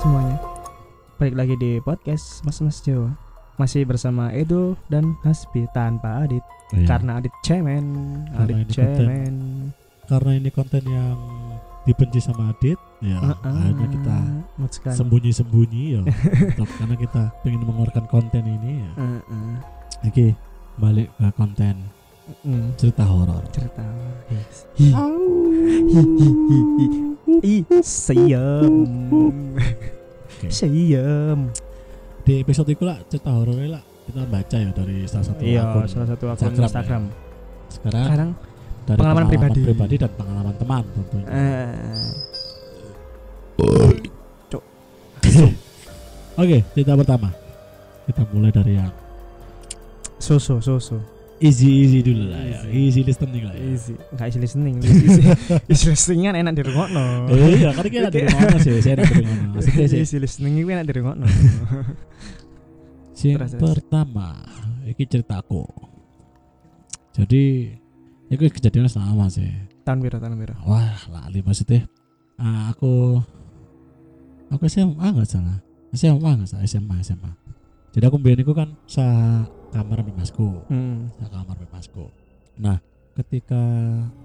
semuanya Balik lagi di podcast Mas Mas Jawa Masih bersama Edo dan Hasbi tanpa Adit Iya. Karena Adit cemen Karena Adit ini konten. cemen karena ini konten yang dibenci sama Adit ya Heeh. akhirnya kita sembunyi-sembunyi ya karena kita pengen mengeluarkan konten ini ya Heeh. oke balik ke konten Mm, cerita horor Cerita yes. Hi. Hi, hi, hi, hi. Ih, Siam Siam di episode itu lah cerita horor lah kita baca ya dari salah satu Iya akun salah satu akun Instagram, Instagram. Sekarang Sekarang dari pengalaman pribadi. pribadi dan pengalaman teman tentunya. Eh, oke cerita pertama. Kita mulai dari yang Susu Susu easy easy dulu lah ya Easy. listening lah ya Easy Nggak easy listening Easy, easy listening kan enak di rumah Eh, iya, karena kita dari mana sih? Saya dari mana? Maksudnya sih, Easy listening itu enak di rumah Yang terus. pertama, ini ceritaku. Jadi, itu kejadian selama sih. Tahun biru tahun biru Wah, lali maksudnya. Ah, aku, aku SMA nggak salah. SMA nggak salah, SMA SMA. Jadi aku biar kan sa kamar masku, hmm. sa kamar masku. Nah, ketika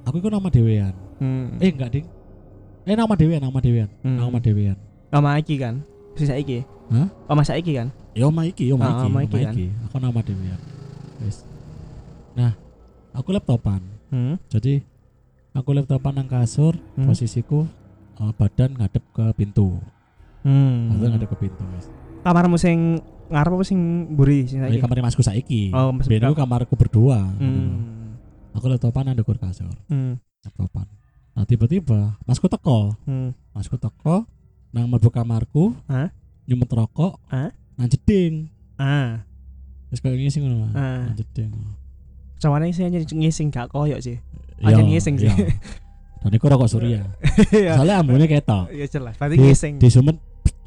aku itu nama dewean. Hmm. Eh enggak ding. Eh nama dewean, nama dewean, Hmm. nama dewean. Oma Iki kan Si Saiki Hah? Oma Saiki kan Ya Oma iki, Oma Ah, iki, Oma Oma iki iki. kan. Aku nama Dewian. Wis. Nah, aku laptopan. hmm. Jadi aku laptopan nang kasur, Hmm. posisiku eh, badan ngadep ke pintu. Hmm. Badan ngadep ke pintu, wis. Kamarmu sing ngarep apa sing mburi sing saiki kamar masku saiki. Oh, Biyen aku kamarku berdua. Hmm. Aku laptopan nang ndukur kasur, Hmm. laptopan. Nah, tiba-tiba masku teko. Hmm. Masku teko nang mlebu kamarku. Hah? Nyumet rokok. Hah? Nang jeding. Ah, Wis koyo ngisi ngono. Mas. Ah. Nang jeding. cawane sih hanya ngising gak koyok sih. Iya, Aja ngising sih. iya. Dan iku rokok surya. Iya. Soalnya ambune ketok. Iya jelas. Berarti ngising. di sumet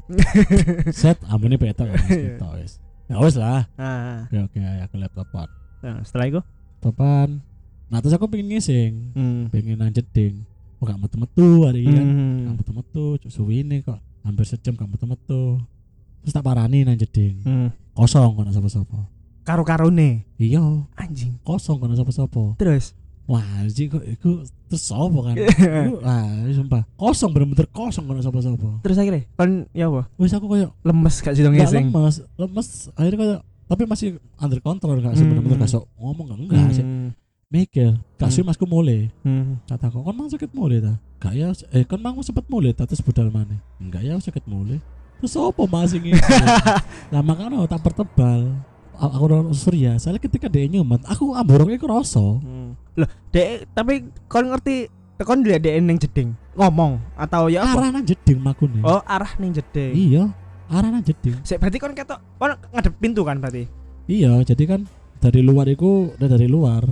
set ambune ketok kan ketok wis. Ya wis lah. Ah. Oke oke aku laptopan. Nah, setelah itu Laptopan. Nah terus aku pengen ngising, hmm. pengen nang jeding. Kok gak metu-metu hari ini kan. Hmm. Gak metu-metu, cuk suwine kok. Hampir sejam gak metu-metu. Terus tak parani nang jeding. Hmm. Kosong kono sapa-sapa. Karo-karone Iya, anjing. kosong kono sapa-sapa. Terus Wah, anjing kok iku terus sapa kan? Iku, Wah, sumpah. Kosong bener-bener kosong kono sapa-sapa. terus akhirnya kan ya apa? Wis aku koyo Lemes gak sih dong Gak ngising. lemes, lemes akhirnya kayak tapi masih under control gak sih Hmm. bener-bener gak sok ngomong gak enggak sih Hmm. mikir gak sih Hmm. masku mulai Hmm. kata kok kan mang sakit mulai ta gak ya eh kan mang sempet mulai ta terus budal mana enggak ya sakit mulai terus apa masih ini lah makanya tak pertebal A- aku orang surya soalnya ketika dia nyumet aku amboroknya aku rasa Hmm. Loh, dek tapi kon ngerti kon dilihat dek ning jeding ngomong atau ya apa? arah nang jeding makune Oh, arah ning jeding. iya arah nang jeding Sik, berarti kon ketok kon ngadep pintu kan berarti. iya jadi kan dari luar itu udah dari luar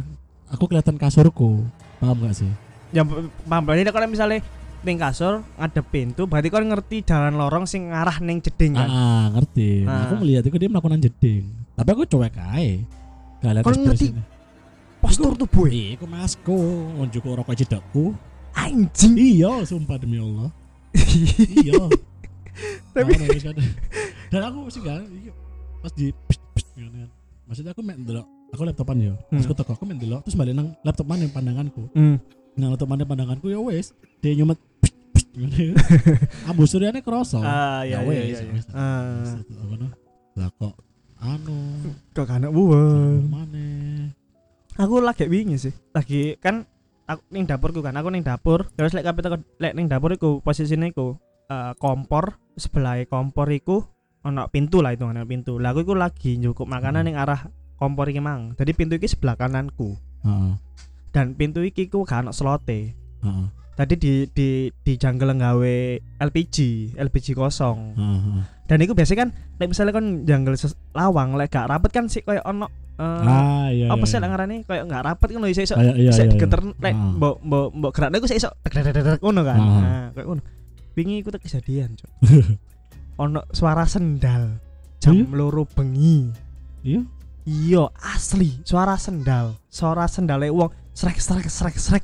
aku kelihatan kasurku paham gak sih Ya paham berarti kon misalnya ning kasur ngadep pintu berarti kon ngerti jalan lorong sing ngarah ning jeding kan. Ah, ngerti. Nah, Ah. aku melihat itu dia melakukan jeding. Tapi aku cuek. Gak lihat Kau ngerti? Postur tubuh. Iya, aku masku, nunjuk rokok jedakku. Anjing. Iya, sumpah demi Allah. iya. Tapi- Nah, kan- dan aku sih gak iya, pas di pst, pst, kan. Maksudnya aku main delok, aku laptopan yo. Pas Hmm. aku teko aku main delok, terus balik nang laptop mana pandanganku. Hmm. Nang laptop mana pandanganku ya wes, dia nyumet. Ambu suryane kroso. Ah, Ya iya iya iya. ya wes. Ah? Lah kok anu kok buang. mana Aku lagi wingi sih. Lagi kan aku ning dapurku kan. Aku ning dapur. Terus lek teko lek ning dapur iku posisine iku eh, kompor sebelah kompor iku ono pintu lah itu ono pintu. Lah aku iku lagi njukuk makanan ning arah kompor iki mang. Jadi pintu iki sebelah kananku. Heeh. Dan pintu iki ku gak ono slote. Heeh. Tadi di di di jungle nggawe LPG, LPG kosong. Heeh. Dan itu biasanya kan lek misalnya kan jungle ses- lawang lek gak rapet kan sih koyo ono eh, Ah iya. apa sih iya. ngarane koyo gak rapet kan iso iso Kayak iya iya. digeter lek Ah. mbok mbok mbok gerakne iku iso tek ngono kan. Ah. Nah, kayak ngono. Wingi iku tak kejadian, Cuk. ono suara sendal jam Iya? loro bengi. Iya. Iya, asli suara sendal. Suara sendale wong srek srek srek srek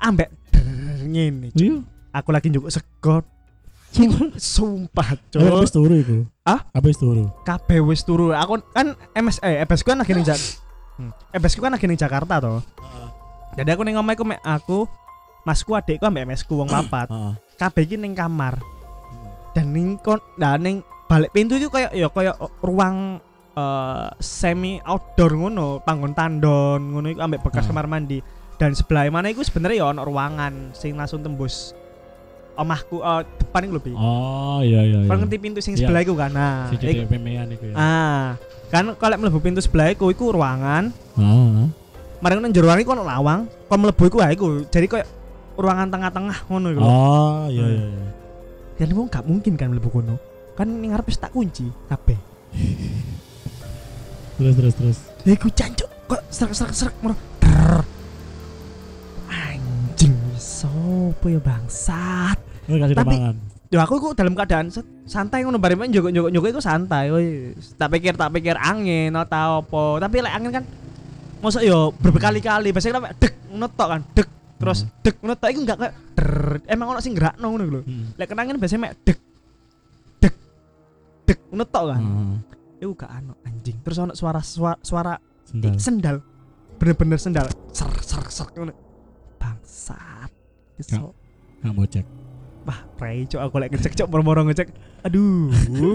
ambek ngene. Iya. Aku lagi njukuk sego sumpah cuk. habis turu iku. Ah? Habis turu. kabeh wis turu. Aku kan MS eh EBS ku kan lagi ning Jak hmm. EBS ku kan lagi ning Jakarta toh. Jadi aku ning omah iku mek aku masku adikku ambek MS ku wong papat. Heeh. kabeh iki ning kamar. Dan ning kon nah ning balik pintu itu kayak ya kayak ruang eh, semi outdoor ngono. Panggon tandon ngono iku ambek bekas kamar mandi. Dan sebelah mana iku sebenarnya ya ono ruangan sing langsung tembus omahku eh, depan iku lho Bi. Oh, iya iya iya. Kan ngerti pintu sing Iya. sebelah iku kan nah Si iku- jadi pemean iku ya. ah kan kalau mlebu pintu sebelah iku iku ruangan Heeh. mari nang jero ruangan iku ono lawang kok mlebu iku ha iku jadi kayak ruangan tengah-tengah ngono iku. Oh, iya iya iya. Dan wong gak mungkin kan mlebu kono. Kan ning ngarep wis tak kunci kabeh. Terus terus terus. Iku jancuk kok serak-serak-serak moro. Drrr. Anjing sopo ya bangsat. Oh, kasih Tapi- mangan. Yo aku iku dalam keadaan santai ngono bareng main njogok-njogok iku santai wis. Tak pikir tak pikir angin atau apa. Tapi lek angin kan mosok yo berkali-kali biasanya kan dek ngono tok kan dek terus dek ngono tok iku enggak kayak emang ono sing gerakno ngono lho. Hmm. Lek kena angin biasanya mek dek dek dek ngono tok kan. Heeh. Iku gak ano anjing. Terus ono suara suara, suara Sendal. ih, sendal. Bener-bener sendal. Ser ser ser ngono. Bangsat. Iso. Nggak mau cek. Wah, prei cok aku lek ngecek cok moro-moro ngecek. Aduh.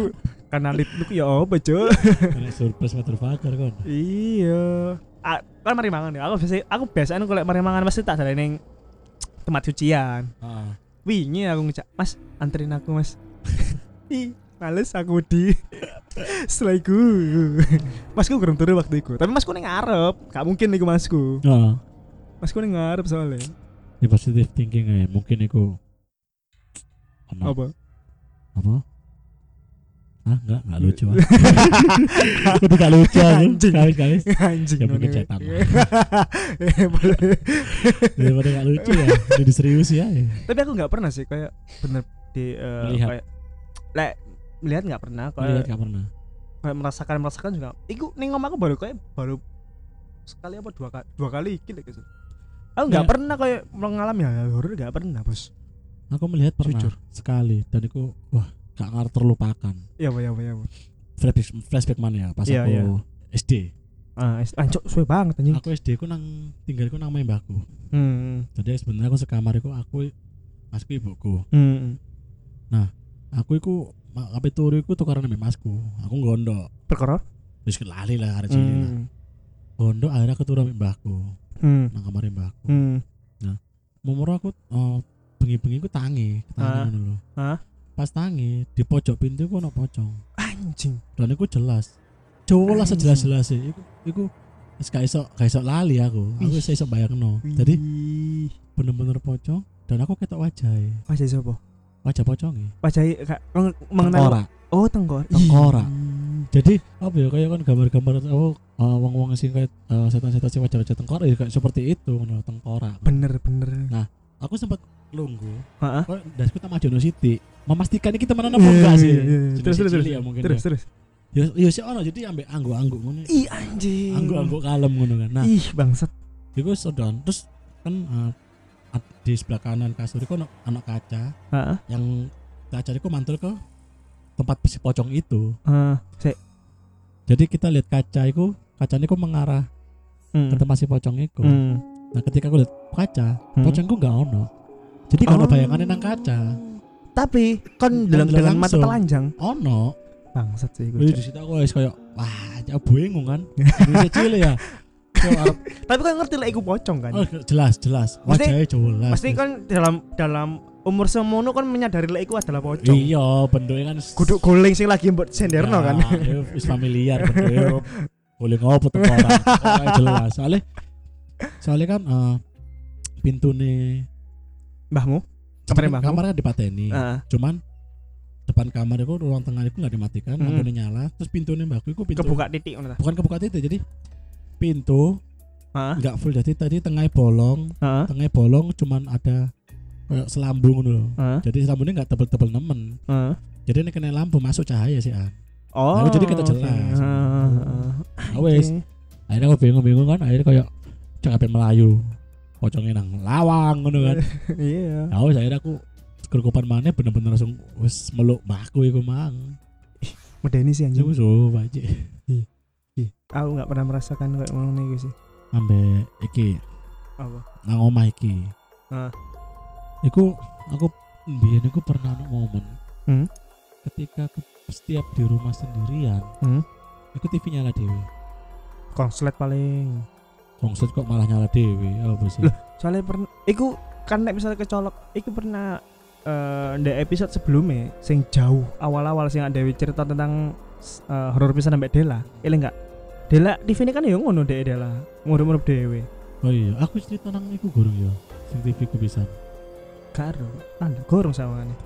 Karena lip lu ya apa cok? Kena surprise motherfucker kon. iya. Ah, kan mari mangan ya. Aku biasa aku biasanya kalau mari mangan pasti tak ada ning tempat cucian. Heeh. Wingi aku ngecek, "Mas, anterin aku, Mas." Ih, males aku di setelah iku masku kurang turu waktu itu tapi masku ning ngarep gak mungkin iku masku Heeh. masku ning ngarep soalnya Ya positive thinking aja. Mungkin iku ono apa apa? Ah, enggak, enggak lucu. ah. Itu enggak lucu aku. Anjing. Sekali sekali. anjing Ya, mungkin cetan. Eh, boleh. Daripada enggak lucu ya. Jadi serius ya. tapi aku nggak pernah sih kayak bener di eh, Melihat. kayak lek melihat nggak pernah kayak enggak pernah. kayak merasakan merasakan juga iku ning omah aku baru kayak baru sekali apa dua kali dua kali iki lek gitu aku nggak Ya. pernah kayak mengalami hal horor nggak pernah bos Aku melihat pernah Jujur. sekali dan itu wah gak ngar terlupakan. iya apa iya apa iya apa Flashback flashback mana ya pas Iya, aku iya. SD. ah ancok suwe banget anjing Aku SD ku nang tinggalku nang mbahku. hmm Jadi sebenarnya aku sekamar iku aku masku ibuku. hmm Aku iku ape turu iku tukaran ambek masku. Aku gondok. perkara Wis lali lah arek cilik hmm Gondok akhirnya aku turu ambek mbahku hmm nang kamar mbahku. hmm Momoro aku oh, bengi-bengi ku tangi, Ah. tangi ngono lho. Ah. Pas tangi di pojok pintu ku ono pocong. anjing Dan iku jelas. Jelas Anjing. sejelas-jelas iku iku wis gak iso gak iso lali aku. Aku iso bayangno. Jadi Wih. bener-bener pocong dan aku ketok wajahnya. wajah siapa Wajah pocongnya. wajah kak meng- mengenal Tengkorak. oh tenggor Tengkorak. Jadi apa ya kayak kan gambar-gambar oh uh, wong-wong sing kayak uh, setan-setan sing wajah-wajah tengkorak ya kayak seperti itu ngono tengkorak. bener bener Aku sempat lunggu. Heeh. Kok dasku tak majono sithik. Memastikan iki temenan apa enggak sih? Iya, iya, iya. Terus terus terus ya mungkin terus ya. terus Ya ya sih ono jadi ambek angguk-angguk ngono. ih anjing Angguk-angguk kalem ngono kan. Nah, ih bangsat iku sedon terus kan uh, di sebelah kanan kasur iku ono ono kaca Heeh. yang kaca iku mantul ke tempat si pocong itu. Heeh. Sik. Jadi kita lihat kaca iku kacanya iku mengarah Hmm. ke tempat si pocong iku. Hmm. Nah, ketika aku lihat kaca, Hmm. pocongku nggak ono. Jadi kalau Oh. bayangannya nang kaca, Tapi kon Dan dengan, mata telanjang ono. bangsat sih gue. di situ aku wis kayak wah, ya bingung kan. Indonesia cilik ya. Tapi kan ngerti lah iku pocong kan. oh, jelas, jelas. Wajahnya jelas. Pasti kan dalam dalam umur semono kan menyadari lah iku adalah pocong. Iya, bentuknya kan Kudu guling sing lagi mbok senderno kan. Ya, wis familiar bentuknya. Boleh ngopo tuh orang. Jelas. Soalnya soalnya kan eh pintu nih Mbahmu? Kamarnya mbahmu? kamar kan dipateni. Heeh. Cuman depan kamar itu ruang tengah itu nggak dimatikan, Mm. lampunya nyala. Terus pintunya mbakku itu pintu kebuka titik bukan kebuka titik jadi pintu Heeh. nggak full jadi tadi tengahnya bolong, Heeh. tengahnya bolong cuman ada selambung gitu loh. Heeh. Jadi selambungnya nggak tebel-tebel nemen. Heeh. Jadi ini kena lampu masuk cahaya sih ah. Oh. Nah, jadi kita jelas. Heeh. Ah, wes. Oke. Akhirnya aku bingung-bingung kan, akhirnya kayak cek apa Melayu. Pocongnya nang lawang ngono kan. Iya. Ya wes akhirnya aku kerukupan mana bener-bener langsung wis meluk mbahku iku mang. medeni sih anjing aja. Ih, aku nggak pernah merasakan kayak ngono iku sih Ambek iki apa nang omah iki. Ah. Iku aku mbiyen iku pernah ono momen Hmm? ketika aku setiap di rumah sendirian, Hmm? iku TV nyala dewe. konslet paling Kongset kok malah nyala dewe, apa sih? Loh. soalnya pernah iku kan nek misalnya kecolok iku pernah eh di episode sebelumnya sing jauh awal-awal sing ada cerita tentang eh, horor pisan sampai Dela ini enggak Dela TV ini kan ya ngono deh Dela ngurup-ngurup dewe Oh iya, aku cerita nang iku gurung ya. Sing TV ku bisa. Karo anda gorong nih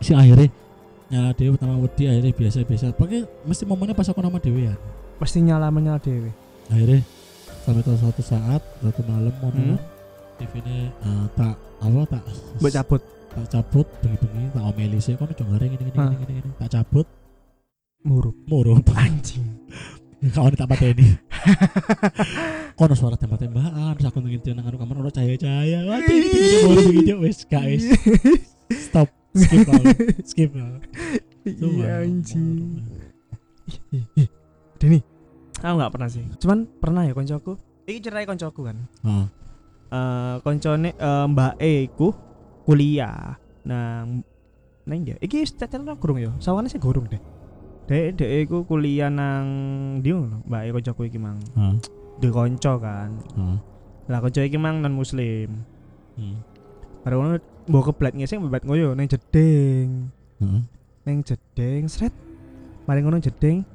Si akhirnya nyala dewe pertama wedi akhirnya biasa-biasa. Pakai mesti momennya pas aku nama dewe ya. pasti nyala menyala dewe Akhirnya sampai tahu suatu saat suatu malam mau Hmm. TV ini eh, tak apa tak buat cabut tak cabut bengi-bengi tak omeli sih gini gini Hah. gini gini gini tak cabut murup murup anjing kawan tak pateni kono suara tembak-tembakan terus aku ngintip nang kamar ono cahaya-cahaya. Wah ini ini baru begitu wes guys stop skip lah. Skip lah. Iya anjing. Deni aku nggak pernah sih. Cuman pernah ya koncoku? Ini cerai koncoku kan? Ah. Eh koncone eh, mbak E ku kuliah. Nang nang dia? Iki setelah kurung ya? Sawane sih kurung deh dek dek iku kuliah nang di ngono? Mbak koncoku iki mang. Ah di konco kan? Ah lah konco iki mang non muslim hmm. baru ngono mbok keblat ngeseng bebat ngoyo nang jeding. Ah nang jeding sret. Mari ngono jeding.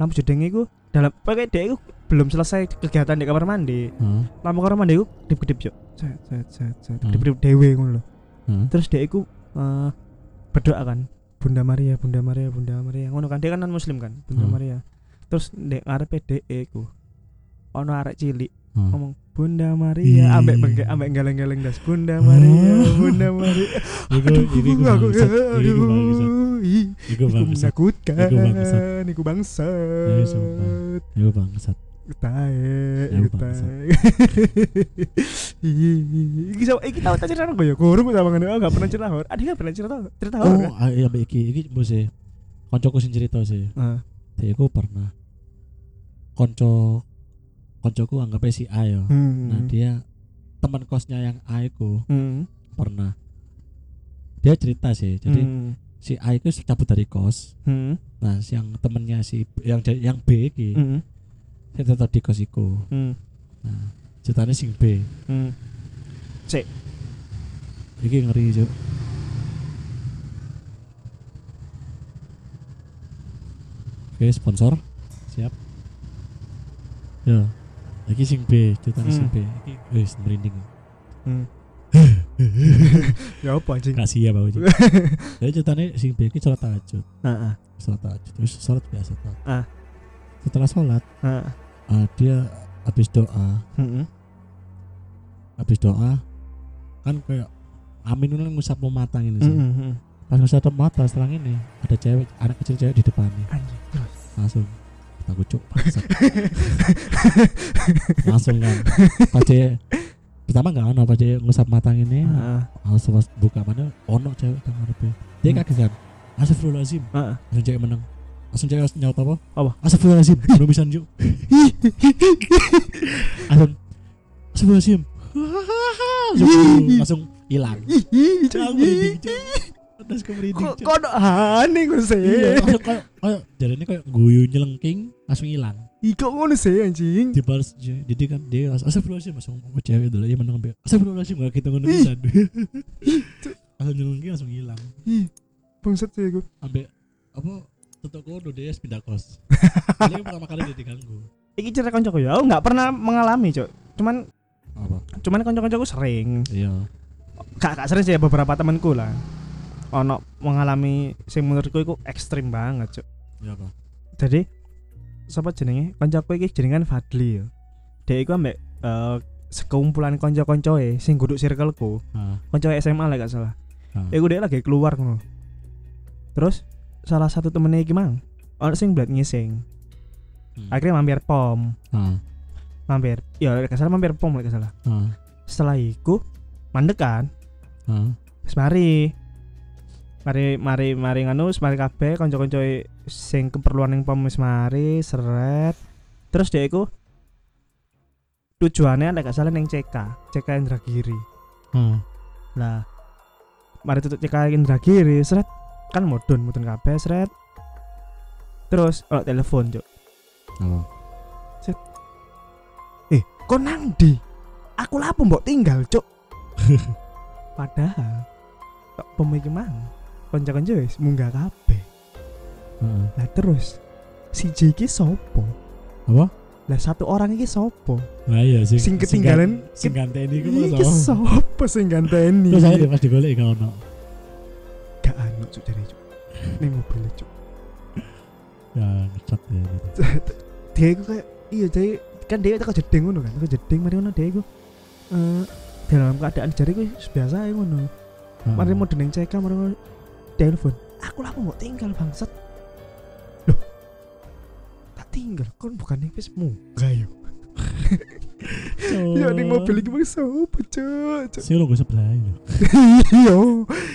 Lampu jeding iku dalam pakai dek iku belum selesai kegiatan di kamar mandi. Lampu kamar mandi iku kedip-kedip yo set set set set. Hmm. kedip-kedip dewe ngono lho. Terus dia iku eh, berdoa kan Bunda Maria Bunda Maria Bunda Maria ngono kan dia kan non muslim kan Bunda Hmm. Maria terus dek ngarepe dhek iku ono arek cilik ah ngomong Bunda. Maria ambek ambek galeng-galeng das Bunda Maria Oh. Bunda Maria Iku aduh iku iku aku bangsat, iku bangsat, iku bangsat, Iku bangsat. iku bangsa sumpah. iku bangsat. Tae tae iki sama iki tahu cerita kok ya kurung sama ngene enggak pernah cerita horor ada enggak pernah cerita cerita horor Oh, ah, iya mbak iki iki mbok sih. Koncoku sing cerita sih. kan Dia iku pernah konco koncoku si A ya. Hmm. Nah, dia teman kosnya yang A iku Hmm. pernah dia cerita sih. Jadi Hmm. si A itu cabut dari kos. Hmm. Nah, si yang temennya si yang yang B iki Hmm. Dia tetap di kos iku. Hmm. Nah, ceritanya sing B. Hmm. Iki ngeri, Cuk. Oke, sponsor. Siap. Ya. Iki sing B, ceritanya sing Hmm. B. Iki wis merinding. Hmm. ya apa anjing? Kasih ya, Pak Uji. Jadi ceritanya sing B iki sholat tahajud. Heeh. Sholat tahajud. Terus sholat biasa. Ah. Setelah sholat, Heeh. ah, dia habis doa, Heeh. habis doa kan kayak Amin ini ngusap mata ini sih. Heeh. Pas ngusap mata setelah ini ada cewek, anak kecil cewek di depannya. Terus. langsung aku cuk bangsat. langsung kan pas dia pertama nggak ono pas dia ngusap mata ini Heeh. langsung pas buka mana ono cewek kan ngarepe dia Hmm. kaget kan Astagfirullahaladzim Heeh. langsung cewek menang langsung cewek langsung nyaut apa? Apa? Astagfirullahaladzim. Belum bisa njuk langsung Astagfirullahaladzim. Langsung langsung hilang. Ih, Cuk, merinding cuk Terus aku merinding Kok kok aneh gue sih? Iya, langsung kayak kayak jadinya kayak guyu nyelengking langsung hilang. Ih, kok ngono sih anjing? di balas jadi kan dia astagfirullahaladzim langsung oh, cewek dulu ya menang astagfirullahaladzim gak kita ngono bisa. Langsung nyelengking langsung hilang. Bangsat sih gue. ambek apa tutup kodo dia pindah kos ini pertama kali dia diganggu Iki cerita koncoku ya, aku nggak pernah mengalami, Cok. Cuman apa cuman konco-koncoku sering. iya Gak, gak sering sih ya, beberapa temanku lah. Ono mengalami sing menurutku itu ekstrim banget, Cok. iya apa Jadi siapa jenenge? Koncoku iki jenengan Fadli ya. Dia iku ambek eh, sekumpulan konco-koncoe sing guduk circleku. ah Konco SMA lah gak salah. ah Iku dia lagi keluar ngono. Terus salah satu temennya iki mang ono sing blat ngising. Hmm. Akhirnya mampir pom, ah mampir. Ya gak salah mampir pom gak salah. ah Setelah iku mandek kan, ah wis mari. mari mari mari nganu mari kabeh kanca-kanca sing keperluan ning pom wis mari seret terus dia iku tujuannya nek gak salah ning CK CK Indragiri Heeh. lah mari tutup CK Indragiri seret kan mudun mudun kabeh seret terus oh telepon cuk Apa? eh kok nang di aku lapo mbok tinggal cuk padahal kok pemikiran kanca-kanca wis munggah kabeh Heeh. lah terus si J iki sopo Apa? lah satu orang iki sopo Lah iya sing Sing ketinggalan- sing ganteni masa. sopo sing ganteni Terus saya pas digolek gak ono. Gak anu cuk jare cuk. Ning mobil cuk. Ya ngecat ya gitu. dia iku kayak iya jadi kan dia teko jeding ngono kan jeding mari ngono dia iku eh dalam keadaan jari ku biasa ae ngono. Mari mau deneng CK mari ngono telepon. Aku lah mau tinggal bangsat. Loh. Tak tinggal kon bukan wis munggah Oh. ya ning mobil iki wis sopo cuk. Sing lo gue sebelah itu. iya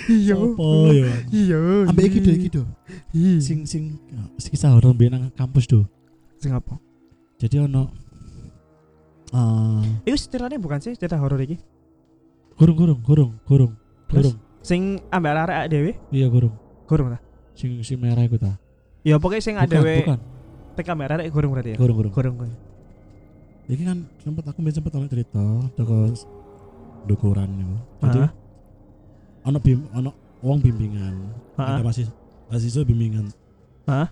iya Sopo ya? iya Ambek iki do iki do. iya Sing sing sing kisah horor mbek nang kampus do. sing apa Jadi ono eh itu ceritanya bukan sih cerita horor iki gurung gurung gurung gurung gurung. sing ambek arek dhewe Iya gurung. gurung ta Sing sing merah iku ta. ya pokoknya sing Bukan, dhewe bukan. teka merah arek gurung berarti ya Gurung gurung. gurung gurung Iki kan sempat aku sempat ono cerita teko dukuran niku. Jadi ono bim ono wong bimbingan. Ada masih mahasiswa bimbingan. Hah?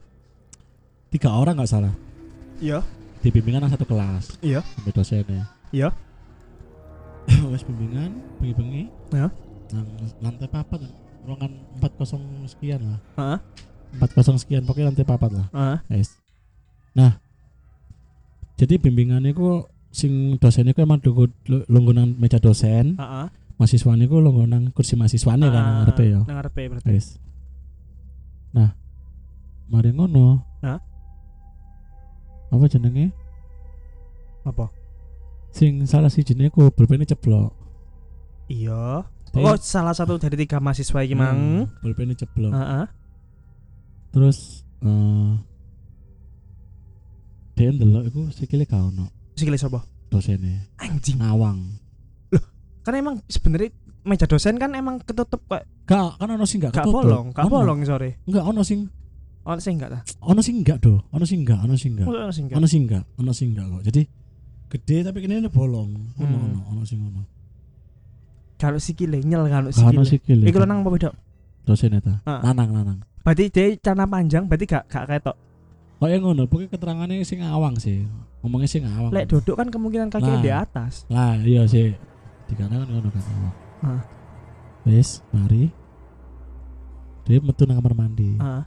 Tiga orang nggak salah. iya Di bimbingan satu kelas. Iya. Sampai dosennya. Iya. Wes bimbingan, bengi-bengi. Ya. Nang lantai papat ruangan 40 sekian lah. Heeh. 40 sekian pokoknya lantai papat lah. Heeh. Nah. Jadi bimbingannya ku sing dosennya ku emang duku longgonan meja dosen, Heeh. mahasiswanya ku longgonan kursi mahasiswanya kan nang ngarepe ya. Nang ngarepe berarti. Guys. Nah, mari ngono. Nah? Apa jenenge? Apa? Sing salah si jenenge ku pulpennya ceblok. Iya. Dia- Oh, salah satu dari tiga mahasiswa iki mang. Hmm, pulpennya ceblok. Heeh. Terus eh dia ndelok iku sikile gak ono Sikile sapa? dosennya Anjing. ngawang. Kan emang sebenarnya meja dosen kan emang ketutup kok Gak, kan ono sing gak gak ketutup. bolong, gak Ono. bolong sore. Enggak ono sing Oh, sing enggak ta? ono sing enggak do. Ono sing enggak, ono sing enggak. Oh, sing enggak. Ono sing enggak, ono sing enggak kok. Jadi gede tapi kene ini bolong. Ono Hmm. ono, ono sing ono. Kalau sikile nyel kan Gak ono sikile. sikile. Iku lanang apa beda? dosen eta. Ah. Lanang lanang. Berarti dia celana panjang berarti gak gak ketok. Kok yang ngono, pokoknya keterangannya sing awang sih. Ngomongnya sing awang. Lek duduk kan kemungkinan kakinya Nah. di atas. Lah, iya sih. Di kanan kan ngono kan awang. Ah. Wes, mari. Dia metu nang kamar mandi. Heeh.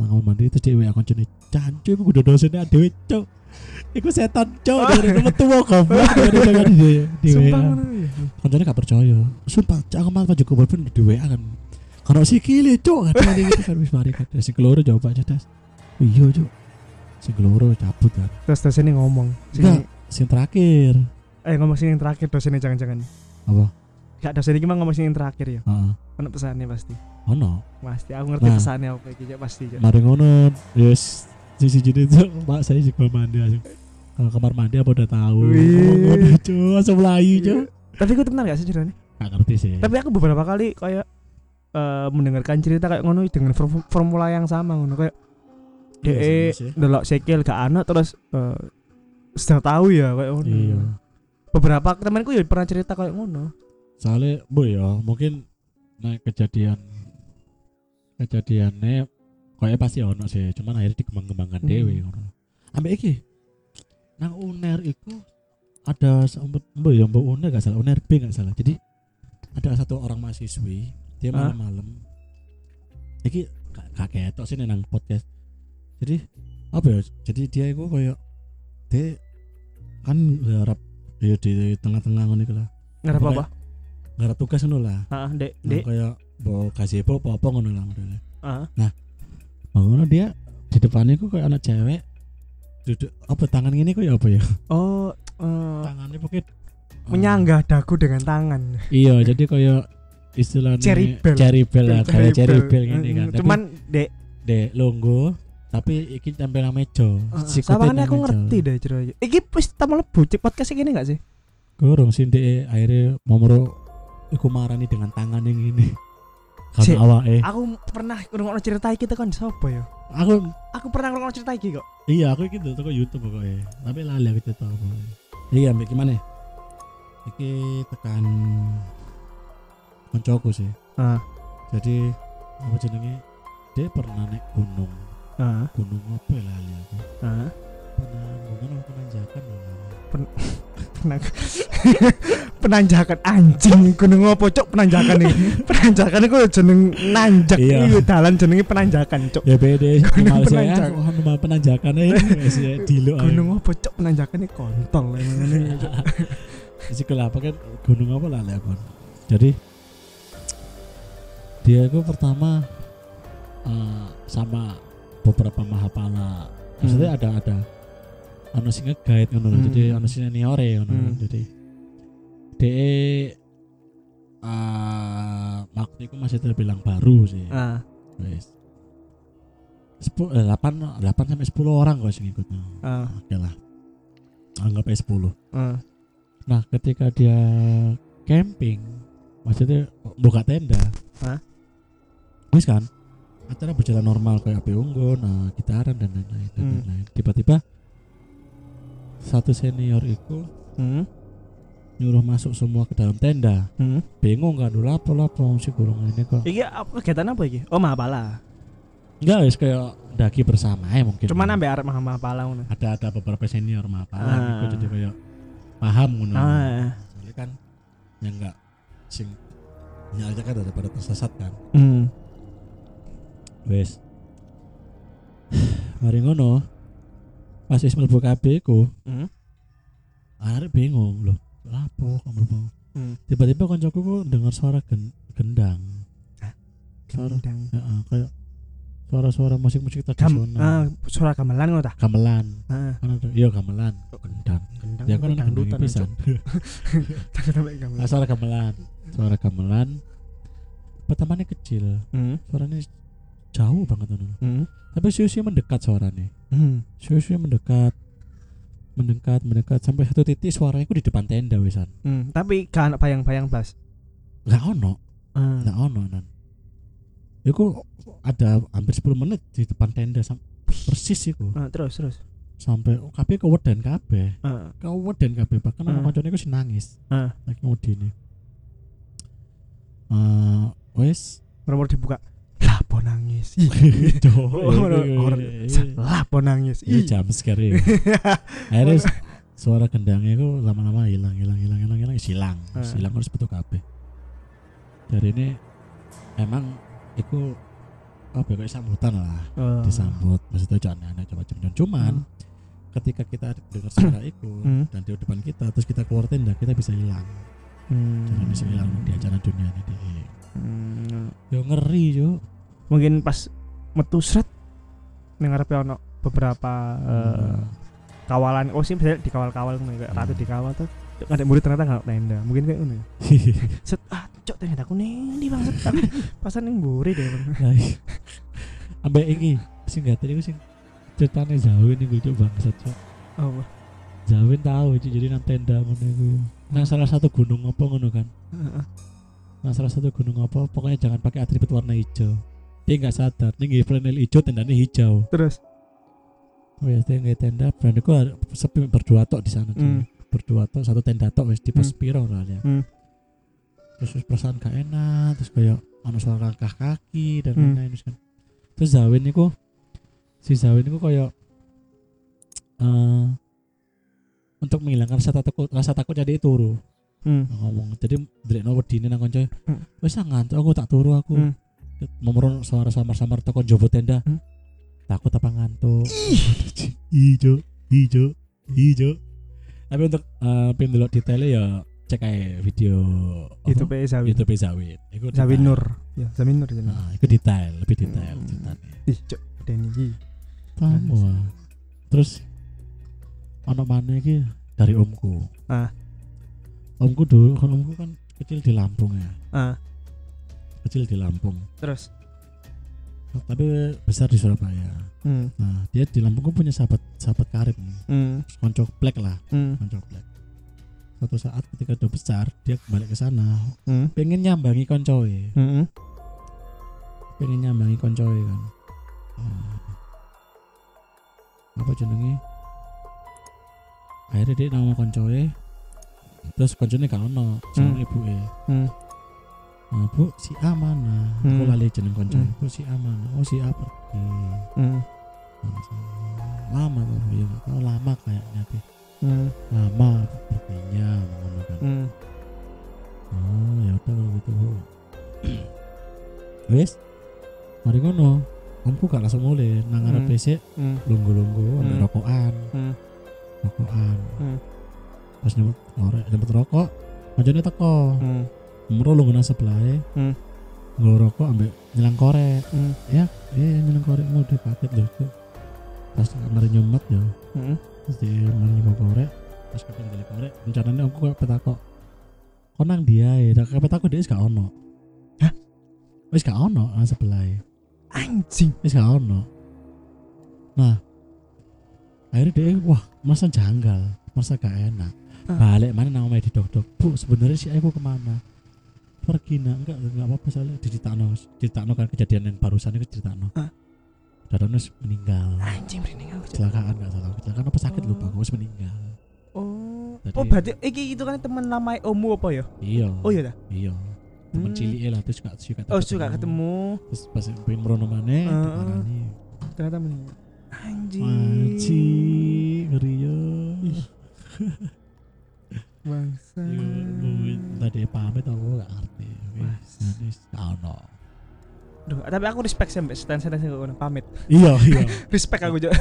Nang kamar mandi terus dia WA koncone. Cancu iku kudu dosennya dhewe, Cuk. Iku setan, Cuk. Dari metu kok goblok dari jangan di di Sumpah ngono ya. Koncone gak percaya. Sumpah, aku malah juga boyfriend di WA kan. Karena sikile, Cuk. Katanya gitu kan wis mari kan. Sing keloro jawab aja, Das. Iya, Cuk. Sing keloro cabut kan. Terus dosennya ngomong. Sing, sing terakhir. eh ngomong sing yang terakhir dosennya jangan-jangan. Apa? Gak dosen iki mah ngomong sing yang terakhir ya. Heeh. Ono pesannya pasti. Ono. Pasti aku ngerti Nah. pesannya apa iki pasti. Cuk. Mari ngono, yes. Sisi jadi itu, Pak saya juga mandi langsung. Kalau kamar mandi apa udah tahu? Oh, ngono, Cuk, langsung melayu, Cuk. Tapi gue tenar gak sih ceritanya? Gak ngerti sih. Tapi aku beberapa kali kayak eh, mendengarkan cerita kayak ngono dengan form- formula yang sama ngono kayak Iya DE delok sikil gak ana terus eh, sudah tahu ya kayak ngono. Iya. Beberapa temanku ya pernah cerita kayak ngono. Soalnya, bu ya, mungkin naik kejadian kejadiannya kayaknya pasti ono sih, cuman akhirnya dikembang-kembangkan Hmm. dewe ngono. Ambek iki. Nang UNER iku ada sempet mbak ya mbak UNER gak salah UNER B gak salah. Jadi ada satu orang mahasiswi dia Hah? malam-malam. Iki gak ketok sih nang podcast. Jadi apa ya? Jadi dia itu kayak dia kan garap ya di tengah-tengah ngono lah. Pokoknya- apa? Garap tugas ngono lah. Heeh, Dek, Nah, Dek. kayak bawa gazebo apa-apa ngono lah modelnya. Heeh. Bangun dia di depannya kok kayak anak cewek duduk apa tangan ini kok ya apa ya Oh, eh, tangannya pokoknya menyanggah dagu dengan tangan. iya jadi kayak istilahnya Cherry bell. cherry bell lah kayak cherry bell Bell. gini kan Mm, Cuman dek dek longgo tapi iki tempel nang meja nang aku ngerti deh jero. Iki wis ta mlebu cek podcast iki gak sih? Gorong sih dek akhirnya momoro iku marani dengan tangan yang ini Sik. karena awake Aku pernah ngrungokno cerita iki tekan sapa ya? aku Aku pernah ngrungokno cerita iki kok. iya aku gitu toko YouTube pokoknya tapi lali aku cerita apa iya ambek gimana iki tekan koncoku sih Ah. jadi apa jenenge dia pernah naik gunung Heeh. gunung apa ya lali aku Heeh. penanggungan apa penanjakan ya Penang- penanjakan anjing gunung apa cok penanjakan iki penanjakan iku jeneng nanjak Iya. iki dalan jenenge penanjakan cok ya beda Gunung penanjak. kan normal penanjakan wis ya dilo aja. gunung apa cok penanjakan iki kontol emang cok Isi apa kan gunung apa lah aku. Jadi dia itu pertama eh, sama beberapa mahapala. Maksudnya ada ada ono sing nge-guide ngono. Hmm. Jadi ono senior ngono. lho. Hmm. Jadi DE eh waktu itu masih terbilang baru sih. ah Wes. Sepuluh, eh, 8, 8 sampai 10 orang kok sing ikut. ah Oke lah. Anggap aja 10. ah Nah, ketika dia camping, maksudnya buka tenda. Hah? Wis kan? Acara berjalan normal kayak api unggun, nah, gitaran dan lain-lain dan Hmm. lain-lain. Tiba-tiba satu senior itu hmm nyuruh masuk semua ke dalam tenda. hmm Bingung kan, dulu apa lah si gurung ini kok. iki apa kegiatan apa iki oh mahapala Enggak, wis kayak daki bersama ya mungkin. cuman ambek arek mahapala ngono ada ada beberapa senior mah apa Ah. jadi kayak paham ngono. ah Soalnya kan yang enggak sing nyala kan daripada tersesat kan. hmm Wes. Mari ngono. Pas wis mlebu kabeh ku, hmm arek bingung loh. Lapo kok mlebu? Hmm. Tiba-tiba koncoku ku dengar suara gen- gendang. Suara Gendang. Heeh, kayak suara-suara musik-musik tradisional. ah, suara gamelan ngono ta? gamelan. Ah, Kan ada iya gamelan, kok gendang. gendang. Ya kan dangdutan pisan. Gamelan. Nah, suara gamelan. Suara gamelan. Pertamanya kecil, Hmm. suaranya jauh banget ngono. Hmm. Tapi siu-siu mendekat suaranya. Hmm. Siu-siu mendekat mendekat mendekat sampai satu titik suaranya ku di depan tenda wisan Hmm. Tapi gak ana bayang-bayang blas. nggak ono Ah. nggak ono nan Iku ada hampir 10 menit di depan tenda sam persis iku Ah, terus terus. sampai kabeh keweden kabeh Ah. keweden kabeh bahkan Ah. anak koncone iku sing nangis Ah. lagi ngudine eh wes Nomor dibuka. Lah po nangis. Ih. Cok, Orang- iya, orang- iya, iya. Lah po nangis. Iya Ih. jam sekali. Akhirnya s- suara gendangnya itu lama-lama hilang, hilang, hilang, hilang, hilang, hilang, Ah. hilang harus betul kabeh. Dari ini emang itu apa ya, kayak sambutan lah, Oh. disambut. Maksudnya jangan aneh coba cuman cuman Hmm. ketika kita dengar suara itu Hmm. dan di depan kita terus kita keluar tenda kita bisa hilang. Hmm. Jangan bisa hilang di acara dunia ini. Hmm. Yo ngeri yo. Mungkin pas metu sret ning ngarepe ono beberapa eh, kawalan oh sih bisa dikawal-kawal kayak ratu Hmm. dikawal tuh ada murid ternyata nggak tenda mungkin kayak ngono ya. set ah cok tenda aku nih di banget tapi pasan yang buri deh Bang. Lah, iya. Ambek iki sing gak tadi sing ceritane Zawin iku cuk bangsat cuk. oh Zawin tahu Cuk, jadi nang tenda ngono iku. Nang salah satu gunung apa ngono kan. Nang salah satu gunung apa pokoknya jangan pakai atribut warna hijau. Dia nggak sadar, dia nggak flanel hijau, tendanya hijau. terus Oh ya, dia nggak tenda, berarti gua sepi berdua tok di sana tuh. Hmm. Berdua tok, satu tenda tok wis di pos Hmm. piro soalnya. Hmm. Terus wis perasaan gak enak, terus kayak ono suara langkah kaki dan Hmm. lain-lain terus kan. Terus Zawin niku si Zawin niku kayak eh untuk menghilangkan rasa takut rasa takut jadi turu hmm. ngomong jadi ndrekno wedine nang kanca Hmm. wis ah, ngantuk aku tak turu aku Hmm. Memeron suara samar-samar teko jowo tenda. Hmm. takut apa ngantuk? Ijo ijo ijo. Tapi untuk uh, delok detailnya ya cek aja video apa? itu pe Zawin. YouTube Zawin. Iku Zawin. Nur. Ya Zawin Nur jenenge nah, itu detail lebih detail Hmm. ceritanya ih cok Denny iki. Kamu ah. terus anak mana iki dari omku. Ah. omku dulu kan omku kan kecil di Lampung ya. Ah kecil di Lampung Terus. tapi besar di Surabaya Hmm. nah dia di Lampung kan punya sahabat sahabat karib nih Hmm. konco black lah Hmm. konco black suatu saat ketika udah besar dia balik ke sana Hmm. pengen nyambangi koncoe Hmm. pengen nyambangi koncoe kan Hmm. apa jenenge akhirnya dia nama koncoe terus konconya gak ono sama Hmm. ibu Hmm. Nah, bu si A mana aku Hmm. lali jeneng koncoe Hmm. bu si A mana oh si A pergi Hmm. lama tuh ya nggak tahu lama kayaknya deh Hmm. lama perginya ngono kan Hmm. oh ya udah kalau gitu Bu. wes mari ngono omku gak langsung mulai nang arep Hmm. PC Hmm. lunggu-lunggu Hmm. ada rokokan Hmm. rokokan Hmm. pas nyebut ngorek nyebut rokok majane teko Hmm. Umur lu nang sebelah Hmm. nggak rokok ambek nyelang korek Hmm. ya eh nyelang korek mau di paket loh tuh pas mari nyumet ya Hmm. terus di mari nyumet korek pas kapan dari korek rencananya aku kayak petakok kok nang dia ya kayak petakok dia gak ono Hah? wis gak ono nang sebelah Anjing. wis gak ono nah akhirnya dia wah merasa janggal merasa gak enak Ah. balik mana nama di dok dok bu sebenarnya si aku ke mana pergi nak enggak enggak apa apa soalnya diceritakan diceritakan kan kejadian yang barusan itu diceritakan Ah. Dadono wis meninggal Anjing. Cuk. kecelakaan enggak salah kecelakaan apa sakit Oh. lupa wis meninggal Oh. Jadi- Oh berarti iki itu kan teman lama omu apa ya? iya Oh iya dah. iya temen Hmm. cilik lah terus suka suka Oh suka ketemu. terus pas pengen merono Heeh. diparani. Ternyata meninggal. Anjing. Anjing, ngeri yo. Bangsa. Tadi pamit aku gak ngerti. Jadi ono. Duh, tapi aku respect sih mbak stand sing ngono pamit. Iya, iya. Respect aku juga.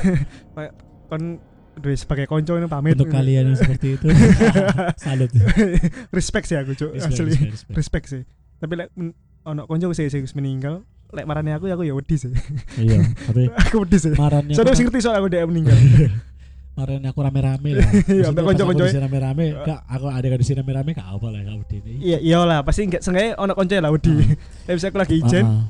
kon duwe sebagai konco ini pamit. Untuk kalian yang seperti itu, salut. respect sih aku, Cuk. Respect, Asli. respect, respect. Respect sih. Tapi lek men- ono konco sih wis meninggal, lek marane aku ya aku ya wedi sih. Iya, tapi aku wedi sih. marahnya Soalnya sing ngerti soal aku dia meninggal. Marahnya aku rame-rame lah. Iya, ambek konco-konco. di sini rame-rame, gak aku ada di sini rame-rame gak apa lah gak wedi. Iya, iyalah, pasti enggak sengaja ono konco lah wedi. Ah. Tapi bisa aku lagi ijen. Ah.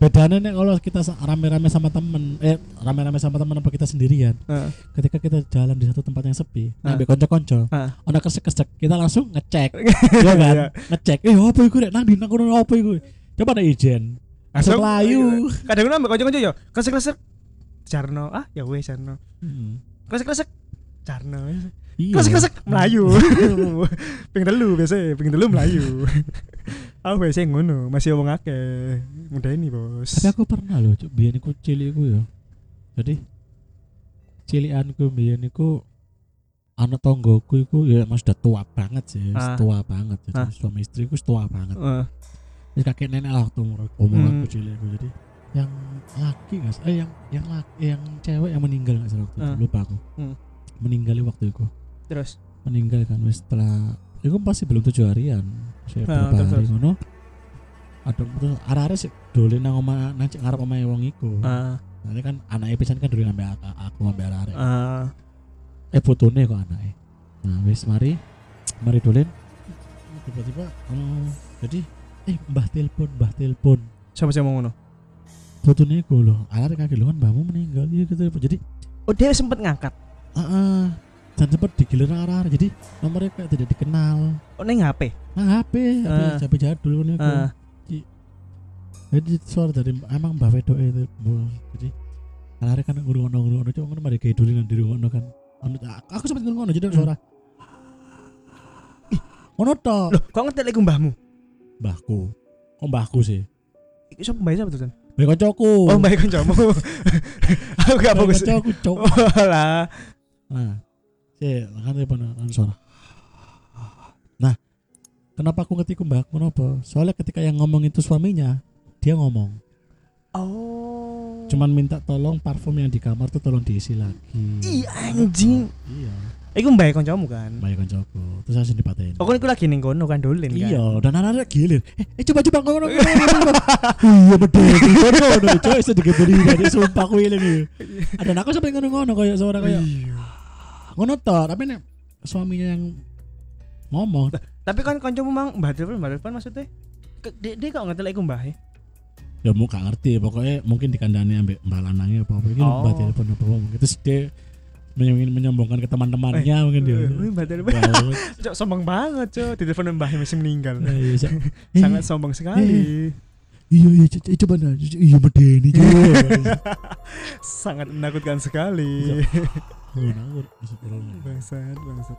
Bedanya nih kalau kita rame-rame sama temen, eh rame-rame sama temen apa kita sendirian. Heeh. Ketika kita jalan di satu tempat yang sepi, ngambil konco-konco, Ah. ono kesek-kesek, kita langsung ngecek, Iya kan? Iya. Ngecek, eh apa iku rek nang di nang kono apa iku? Coba ada ijen. Langsung melayu. Kadang kadang ambek konco-konco ya, kesek-kesek Jarno, ah ya wes Jarno. Hmm. Kesek-kesek Jarno. Iya. Kesek-kesek Melayu. Ping telu biasa, ping telu Melayu. Aku biasa ngono, masih ngomong akeh. Mudah ini, Bos. Tapi aku pernah loh, cuk, biyen iku cilik iku ya. Jadi cilikanku biyen iku anak tonggoku iku ya mas udah tua banget sih, Ah. tua banget. Jadi Ah. suami istriku tua banget. Heeh. Jadi kakek nenek lah waktu umur umur Hmm. aku cilik. Jadi yang laki sih? eh yang yang laki eh, yang cewek yang meninggal nggak sih waktu itu. Ah. lupa aku. Hmm. meninggal waktu itu. Terus. meninggal kan wis setelah itu pasti belum tujuh harian. Saya Ah, berapa terus, hari ngono. Ada terus arah-arah sih dolen nang omah nang cek ngarep omahe wong iku. Ah, nanti kan anaknya pisan kan dulu ngambil aku, aku ngambil arah ah. eh fotone kok anaknya nah wis mari. Mari dolen tiba-tiba eh, jadi eh mbah telepon mbah telepon. Siapa sih mau ngono? Fotonya gue loh alat kaki lu kan mbahmu meninggal iya gitu jadi Oh, dia sempet ngangkat. ah ah. dan sempat digilir arah jadi nomornya kayak tidak dikenal Oh, ning HP. nah HP Ah. HP, jadul kan itu Ah. jadi suara dari emang mbah wedok itu Bu. jadi alat kan ngurung ngurung cuma ngono mari kayak dulu di rumah kan Anu, aku sempat ngono jadi suara ngono toh Loh, kok ngerti lagi mbahmu? mbahku oh mbahku sih Iku siapa mbahnya siapa tuh, San? Mbah koncoku Oh, mbahnya kancamu. Aku gak fokus. koncoku cok Oh, lah. Nah, sih, kan dia pernah kan suara. Nah, kenapa aku ngerti mbak kenapa? Soalnya ketika yang ngomong itu suaminya, dia ngomong, Oh. cuman minta tolong parfum yang di kamar tuh tolong diisi lagi. Ih, anjing. Iya, Iku mbahnya kancamu kan? baik koncoku. Terus langsung dipatein. Oh, kan iku lagi ning kono kan dolen kan. Iya, dan anak-anak gilir. Eh, eh coba coba ngono. Iya betul. Ngono ngono. Coba sedikit beri dari sumpah aku ini. Ada aku sampai ngono-ngono kayak suara kayak Iya. ngono toh, tapi nek suaminya yang ngomong Tapi kan kancamu mang mbah telepon, mbah telepon maksudnya? Dia dia kok ngetelek iku mbah ya mau gak ngerti pokoknya mungkin dikandani ambek mbak lanangnya apa apa ini Oh. mbak telepon apa apa mungkin terus dia menyombongkan, menyombongkan ke teman-temannya mungkin dia telepon. Ya, Cok sombong banget, Cok. Di telepon mbah masih meninggal. nah, iya, sa- Sangat sombong sekali. iya iya coba nah c- iya medeni Sangat menakutkan sekali. ngawur bangsat, bangsat.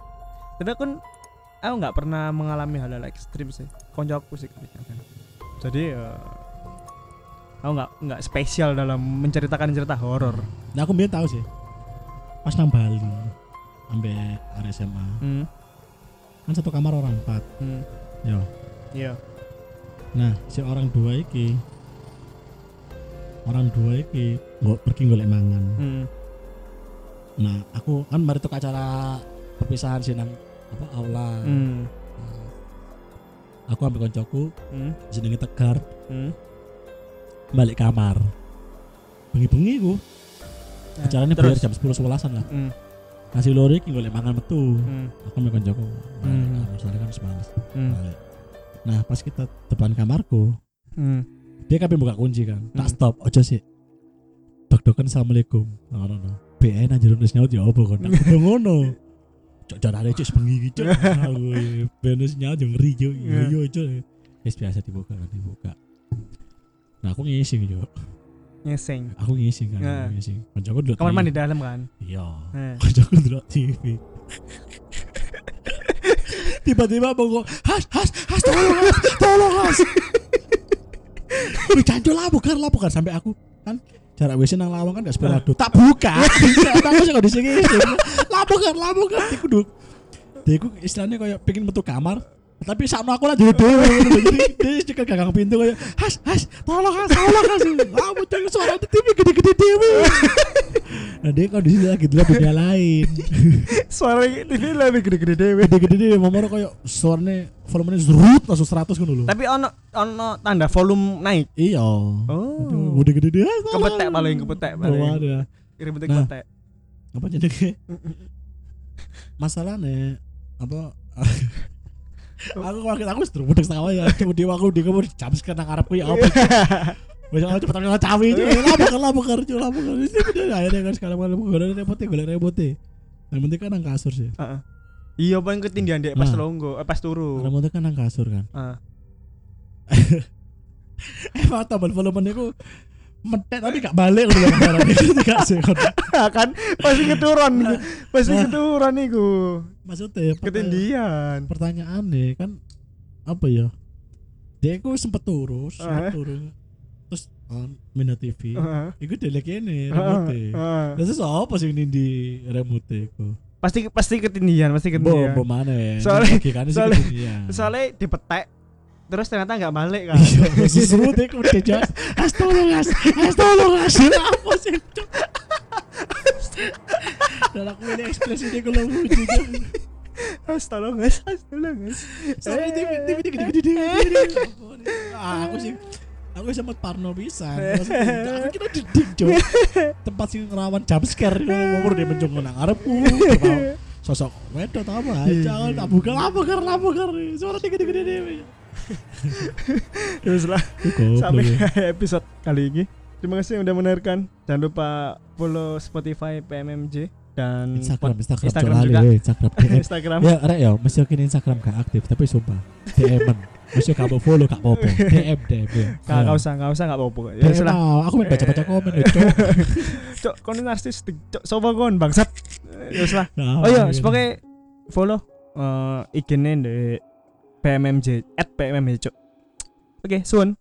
Tapi aku aku nggak pernah mengalami hal-hal ekstrim sih. Koncoku sih. Jadi ya aku nggak nggak spesial dalam menceritakan cerita horor. nah aku biar tahu sih pas nang Bali ambek area SMA Hmm. kan satu kamar orang empat Hmm. ya Iya. nah si orang dua iki orang dua iki nggak pergi golek mangan Hmm. nah aku kan mari tuh acara perpisahan sih nang apa aula Hmm. aku ambil koncoku Hmm. jenenge tegar Hmm. balik kamar bengi-bengi ku Nah, acaranya terus? biar jam 10 11an lah. Hmm. ngasih lori iki golek mangan metu. Hmm. aku ambil koncoku balik Hmm. kamar soalnya kan semalas Hmm. balik. Nah pas kita depan kamarku Hmm. dia kabeh buka kunci kan. Tak Hmm. stop ojo sih dok-dokan assalamualaikum. No no no BN aja nulis nyaut ya apa kan aku ngono. Cok sebengi iki cok aku BN nulis nyaut yang ngeri cok iya cok Wis biasa dibuka kan dibuka. Nah aku ngising cok Nyeseng. aku ngising kan? Aku ngising kancaku dulu Kamar mandi dalam kan? iya. Eh. kancaku dulu TV tiba-tiba bongkok has has has tolong has tolong has Wih cancul lah bukan lah bukan. Sampai aku kan jarak WC nang lawang kan gak sepelado tak buka. Aku sih kondisi gini lah bukan lah bukan. Aku duduk dia aku istilahnya kayak pengen metu kamar tapi sakno aku lah dulu dulu jadi dia cekat gagang pintu kayak has has tolong has tolong has aku cari suara di TV gede-gede dewe nah dia kondisi lagi dulu dunia lain Suara TV lebih gede-gede dewe. gede-gede dewe momor kayak suaranya volumenya zrut langsung 100 kan dulu Tapi ono ono tanda volume naik. iya Oh. gede-gede dia Kepetek paling kepetek paling. Bawa ada Nah. kepetek. apa jadi masalahnya apa aku kaget aku sedang budek setengah ya cuma dia aku dia kamu jam sekarang ngarepku ya apa Bisa aku cepet ambil cawi itu lah bukan lah bukan cuy lah bukan. Itu dia akhirnya kan sekarang malam gue ada repotnya gue repotnya yang penting kan nang kasur sih. Heeh. Iya paling ketindihan dek pas Nah. longgo, eh, pas turu. yang penting kan nang kasur kan. Eh mau tambah volumenya aku metek tapi gak balik udah barang itu gak sih kan pasti keturun pasti Nah. keturun iku maksudnya pertanya- ketindihan pertanyaan nih kan apa ya dia aku sempet turu Ah. sempet turu terus on minat TV Heeh. Iku delek ini remote. heeh. Terus apa sih ini di remote iku? pasti pasti ketindihan pasti Bo, ketindihan bo mana ya? Soalnya- kan soalnya- ketindian. soalnya dipetek terus ternyata nggak balik kan Iya, seru deh aku udah jas. As tolong as, as tolong as. Apa sih? Cuk? Dan aku ini ekspresi dia kalau lucu. Mas tolong guys, mas tolong TV TV gede gede gede. Ah, aku sih aku sempat parno bisa. Maksudnya, Aku kira didik cok. Tempat sih rawan jump scare. Ngomong dia mencung nang arepku. Sosok wedot apa? Jangan tak buka lah buka lah buka. Suara gede gede gede. Terus lah Goblok sampai ya. episode kali ini. Terima kasih yang udah mendengarkan. Jangan lupa follow Spotify PMMJ dan Instagram, Instagram, Instagram Instagram juga. juga. Instagram, DM. Instagram. ya, rek ya, mesti kini Instagram gak aktif, tapi sumpah, DM-an. Mesti kamu follow gak apa-apa. DM, DM ya. Gak, gak usah, gak usah, gak apa-apa. Ya DM sudah. mau, aku main baca-baca komen ya, cok. Kon ini narsistik. Cok, sopo kon bangsat. Ya sudah. Nah, Oh iya, gitu. sebagai follow eh IG-nya di PMMJ at PMMJ. Oke, suun.